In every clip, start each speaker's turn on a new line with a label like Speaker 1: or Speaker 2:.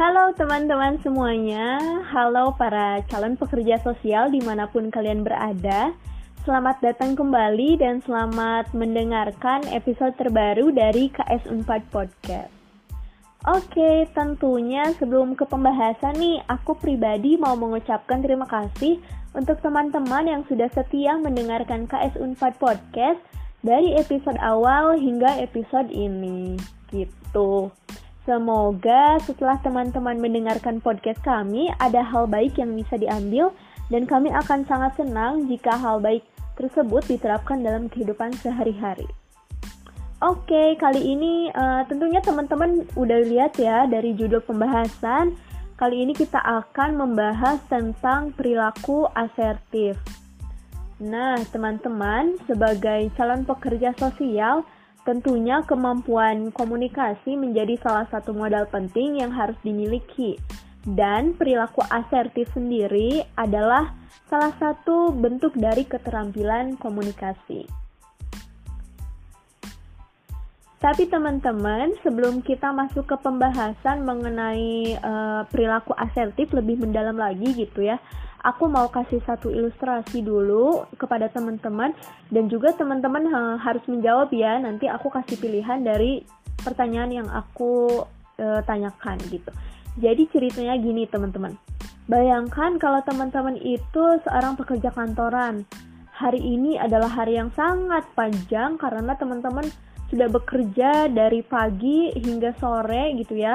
Speaker 1: Halo teman-teman semuanya, halo para calon pekerja sosial di mana pun kalian berada. Selamat datang kembali dan selamat mendengarkan episode terbaru dari KS4 Podcast. Oke, tentunya sebelum ke pembahasan nih, aku pribadi mau mengucapkan terima kasih untuk teman-teman yang sudah setia mendengarkan KS4 Podcast dari episode awal hingga episode ini. Gitu. Semoga setelah teman-teman mendengarkan podcast kami, ada hal baik yang bisa diambil, dan kami akan sangat senang jika hal baik tersebut diterapkan dalam kehidupan sehari-hari. Oke, kali ini uh, tentunya teman-teman udah lihat ya dari judul pembahasan. Kali ini kita akan membahas tentang perilaku asertif. Nah, teman-teman, sebagai calon pekerja sosial, Tentunya kemampuan komunikasi menjadi salah satu modal penting yang harus dimiliki. Dan perilaku asertif sendiri adalah salah satu bentuk dari keterampilan komunikasi. Tapi teman-teman, sebelum kita masuk ke pembahasan mengenai uh, perilaku asertif lebih mendalam lagi gitu ya, aku mau kasih satu ilustrasi dulu kepada teman-teman dan juga teman-teman uh, harus menjawab ya. Nanti aku kasih pilihan dari pertanyaan yang aku uh, tanyakan gitu. Jadi ceritanya gini teman-teman. Bayangkan kalau teman-teman itu seorang pekerja kantoran. Hari ini adalah hari yang sangat panjang karena teman-teman sudah bekerja dari pagi hingga sore gitu ya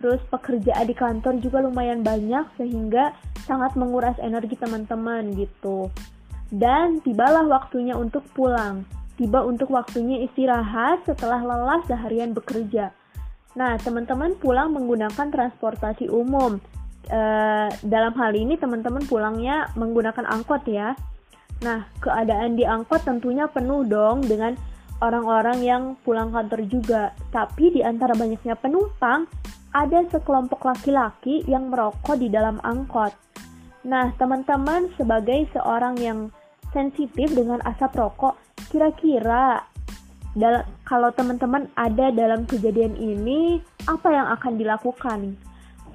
Speaker 1: Terus pekerjaan di kantor juga lumayan banyak sehingga sangat menguras energi teman-teman gitu. Dan tibalah waktunya untuk pulang. Tiba untuk waktunya istirahat setelah lelah seharian bekerja. Nah, teman-teman pulang menggunakan transportasi umum. E, dalam hal ini teman-teman pulangnya menggunakan angkot ya. Nah, keadaan di angkot tentunya penuh dong dengan orang-orang yang pulang kantor juga. Tapi di antara banyaknya penumpang, ada sekelompok laki-laki yang merokok di dalam angkot. Nah, teman-teman, sebagai seorang yang sensitif dengan asap rokok, kira-kira kalau teman-teman ada dalam kejadian ini, apa yang akan dilakukan?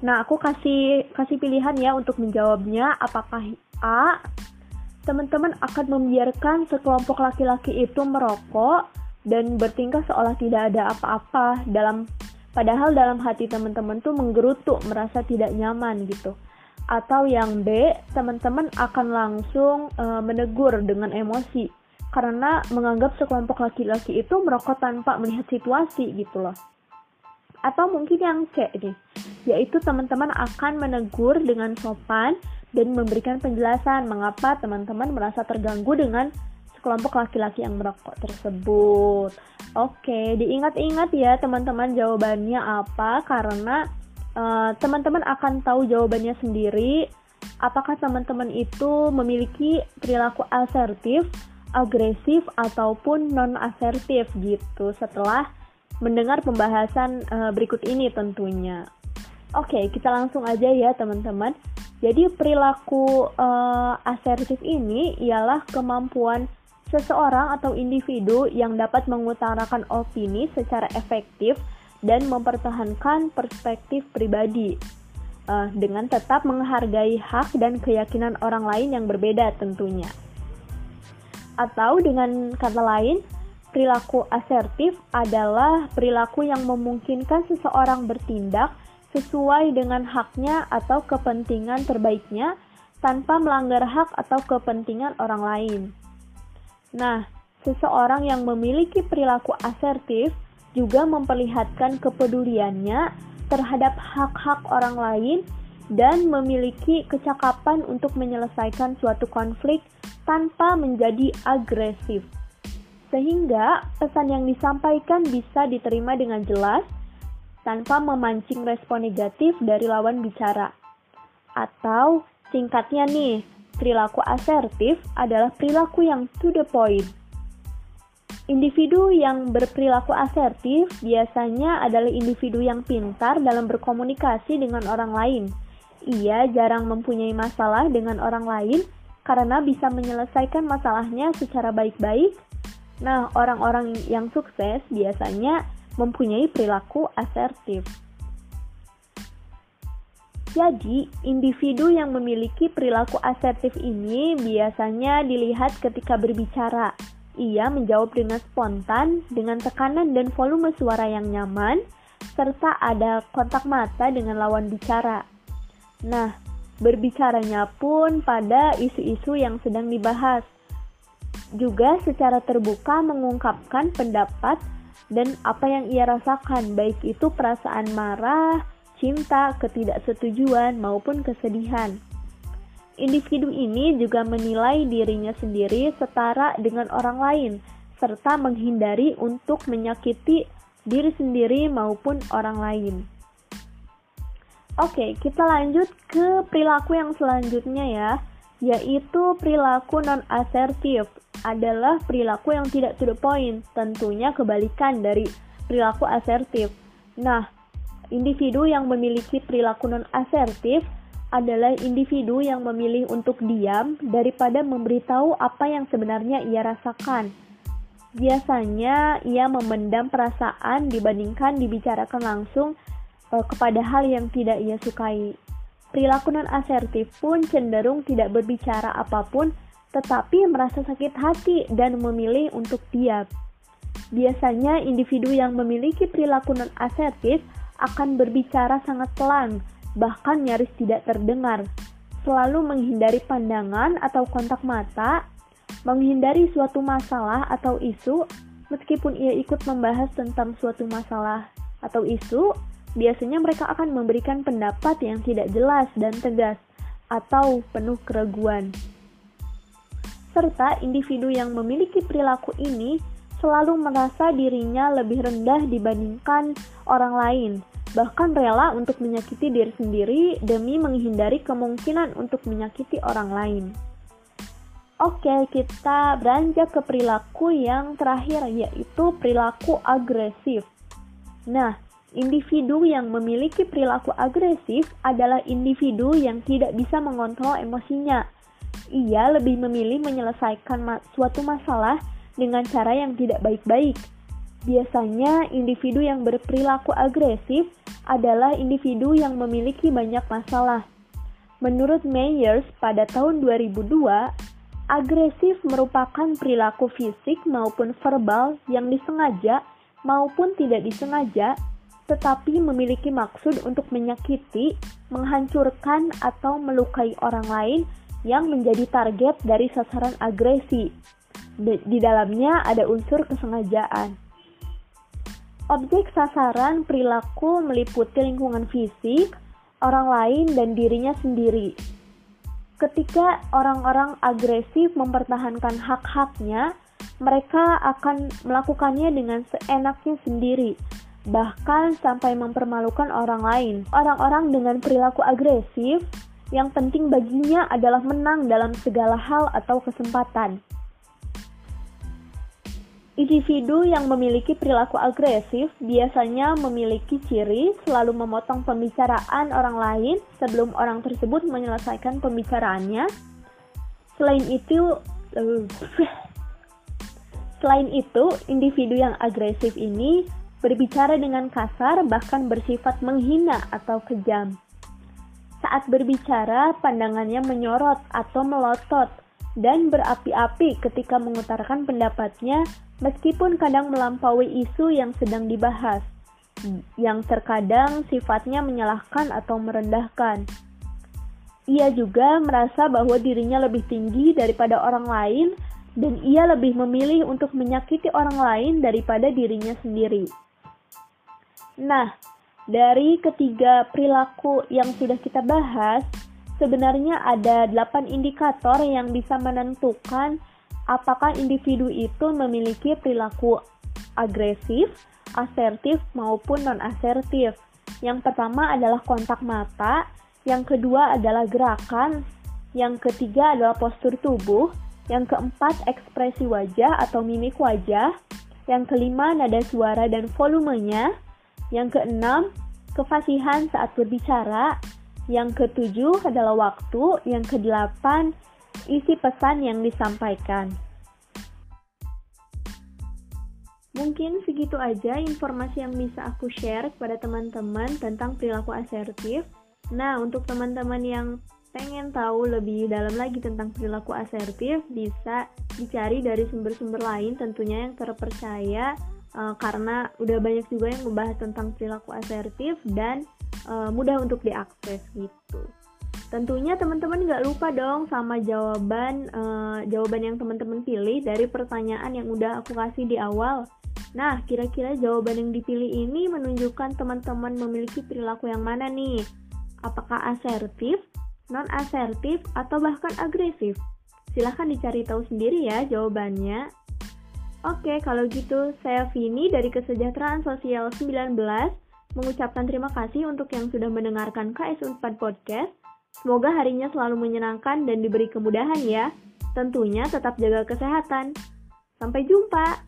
Speaker 1: Nah, aku kasih kasih pilihan ya untuk menjawabnya. Apakah A, teman-teman akan membiarkan sekelompok laki-laki itu merokok dan bertingkah seolah tidak ada apa-apa dalam Padahal dalam hati teman-teman tuh menggerutu, merasa tidak nyaman gitu. Atau yang B, teman-teman akan langsung e, menegur dengan emosi karena menganggap sekelompok laki-laki itu merokok tanpa melihat situasi gitu loh. Atau mungkin yang C nih, yaitu teman-teman akan menegur dengan sopan dan memberikan penjelasan mengapa teman-teman merasa terganggu dengan kelompok laki-laki yang merokok tersebut. Oke, diingat-ingat ya teman-teman jawabannya apa karena uh, teman-teman akan tahu jawabannya sendiri. Apakah teman-teman itu memiliki perilaku asertif, agresif ataupun non asertif gitu setelah mendengar pembahasan uh, berikut ini tentunya. Oke, kita langsung aja ya teman-teman. Jadi perilaku uh, asertif ini ialah kemampuan seseorang atau individu yang dapat mengutarakan opini secara efektif dan mempertahankan perspektif pribadi uh, dengan tetap menghargai hak dan keyakinan orang lain yang berbeda tentunya. Atau dengan kata lain, perilaku asertif adalah perilaku yang memungkinkan seseorang bertindak sesuai dengan haknya atau kepentingan terbaiknya tanpa melanggar hak atau kepentingan orang lain. Nah, seseorang yang memiliki perilaku asertif juga memperlihatkan kepeduliannya terhadap hak-hak orang lain dan memiliki kecakapan untuk menyelesaikan suatu konflik tanpa menjadi agresif. Sehingga pesan yang disampaikan bisa diterima dengan jelas tanpa memancing respon negatif dari lawan bicara. Atau singkatnya nih, Perilaku asertif adalah perilaku yang to the point. Individu yang berperilaku asertif biasanya adalah individu yang pintar dalam berkomunikasi dengan orang lain. Ia jarang mempunyai masalah dengan orang lain karena bisa menyelesaikan masalahnya secara baik-baik. Nah, orang-orang yang sukses biasanya mempunyai perilaku asertif. Jadi, individu yang memiliki perilaku asertif ini biasanya dilihat ketika berbicara. Ia menjawab dengan spontan, dengan tekanan dan volume suara yang nyaman, serta ada kontak mata dengan lawan bicara. Nah, berbicaranya pun pada isu-isu yang sedang dibahas. Juga secara terbuka mengungkapkan pendapat dan apa yang ia rasakan, baik itu perasaan marah, cinta, ketidaksetujuan, maupun kesedihan. Individu ini juga menilai dirinya sendiri setara dengan orang lain, serta menghindari untuk menyakiti diri sendiri maupun orang lain. Oke, kita lanjut ke perilaku yang selanjutnya ya, yaitu perilaku non-asertif adalah perilaku yang tidak to the point, tentunya kebalikan dari perilaku asertif. Nah, individu yang memiliki perilaku non-asertif adalah individu yang memilih untuk diam daripada memberitahu apa yang sebenarnya ia rasakan. Biasanya ia memendam perasaan dibandingkan dibicarakan langsung uh, kepada hal yang tidak ia sukai. Perilaku non-asertif pun cenderung tidak berbicara apa pun tetapi merasa sakit hati dan memilih untuk diam. Biasanya individu yang memiliki perilaku non-asertif akan berbicara sangat pelan, bahkan nyaris tidak terdengar, selalu menghindari pandangan atau kontak mata, menghindari suatu masalah atau isu, meskipun ia ikut membahas tentang suatu masalah atau isu, biasanya mereka akan memberikan pendapat yang tidak jelas dan tegas atau penuh keraguan serta individu yang memiliki perilaku ini selalu merasa dirinya lebih rendah dibandingkan orang lain, bahkan rela untuk menyakiti diri sendiri demi menghindari kemungkinan untuk menyakiti orang lain. Oke, kita beranjak ke perilaku yang terakhir, yaitu perilaku agresif. Nah, individu yang memiliki perilaku agresif adalah individu yang tidak bisa mengontrol emosinya ia lebih memilih menyelesaikan suatu masalah dengan cara yang tidak baik-baik. Biasanya, individu yang berperilaku agresif adalah individu yang memiliki banyak masalah. Menurut Meyers pada tahun 2002, agresif merupakan perilaku fisik maupun verbal yang disengaja maupun tidak disengaja, tetapi memiliki maksud untuk menyakiti, menghancurkan, atau melukai orang lain yang menjadi target dari sasaran agresi. Di dalamnya ada unsur kesengajaan. Objek sasaran perilaku meliputi lingkungan fisik, orang lain, dan dirinya sendiri. Ketika orang-orang agresif mempertahankan hak-haknya, mereka akan melakukannya dengan seenaknya sendiri, bahkan sampai mempermalukan orang lain. Orang-orang dengan perilaku agresif yang penting baginya adalah menang dalam segala hal atau kesempatan. Individu yang memiliki perilaku agresif biasanya memiliki ciri selalu memotong pembicaraan orang lain sebelum orang tersebut menyelesaikan pembicaraannya. Selain itu, selain itu, individu yang agresif ini berbicara dengan kasar bahkan bersifat menghina atau kejam. Saat berbicara, pandangannya menyorot atau melotot dan berapi-api ketika mengutarakan pendapatnya meskipun kadang melampaui isu yang sedang dibahas, yang terkadang sifatnya menyalahkan atau merendahkan. Ia juga merasa bahwa dirinya lebih tinggi daripada orang lain dan ia lebih memilih untuk menyakiti orang lain daripada dirinya sendiri. Nah, dari ketiga perilaku yang sudah kita bahas, sebenarnya ada 8 indikator yang bisa menentukan apakah individu itu memiliki perilaku agresif, asertif maupun non-asertif. Yang pertama adalah kontak mata, yang kedua adalah gerakan, yang ketiga adalah postur tubuh, yang keempat ekspresi wajah atau mimik wajah, yang kelima nada suara dan volumenya, yang keenam, kefasihan saat berbicara. Yang ketujuh adalah waktu. Yang kedelapan, isi pesan yang disampaikan. Mungkin segitu aja informasi yang bisa aku share kepada teman-teman tentang perilaku asertif. Nah, untuk teman-teman yang pengen tahu lebih dalam lagi tentang perilaku asertif, bisa dicari dari sumber-sumber lain tentunya yang terpercaya uh, karena udah banyak juga yang membahas tentang perilaku asertif dan uh, mudah untuk diakses gitu. Tentunya teman-teman nggak lupa dong sama jawaban uh, jawaban yang teman-teman pilih dari pertanyaan yang udah aku kasih di awal. Nah, kira-kira jawaban yang dipilih ini menunjukkan teman-teman memiliki perilaku yang mana nih? Apakah asertif, non-asertif, atau bahkan agresif? Silahkan dicari tahu sendiri ya jawabannya. Oke, kalau gitu saya Vini dari Kesejahteraan Sosial 19 mengucapkan terima kasih untuk yang sudah mendengarkan KS Unpad Podcast. Semoga harinya selalu menyenangkan dan diberi kemudahan ya. Tentunya tetap jaga kesehatan. Sampai jumpa.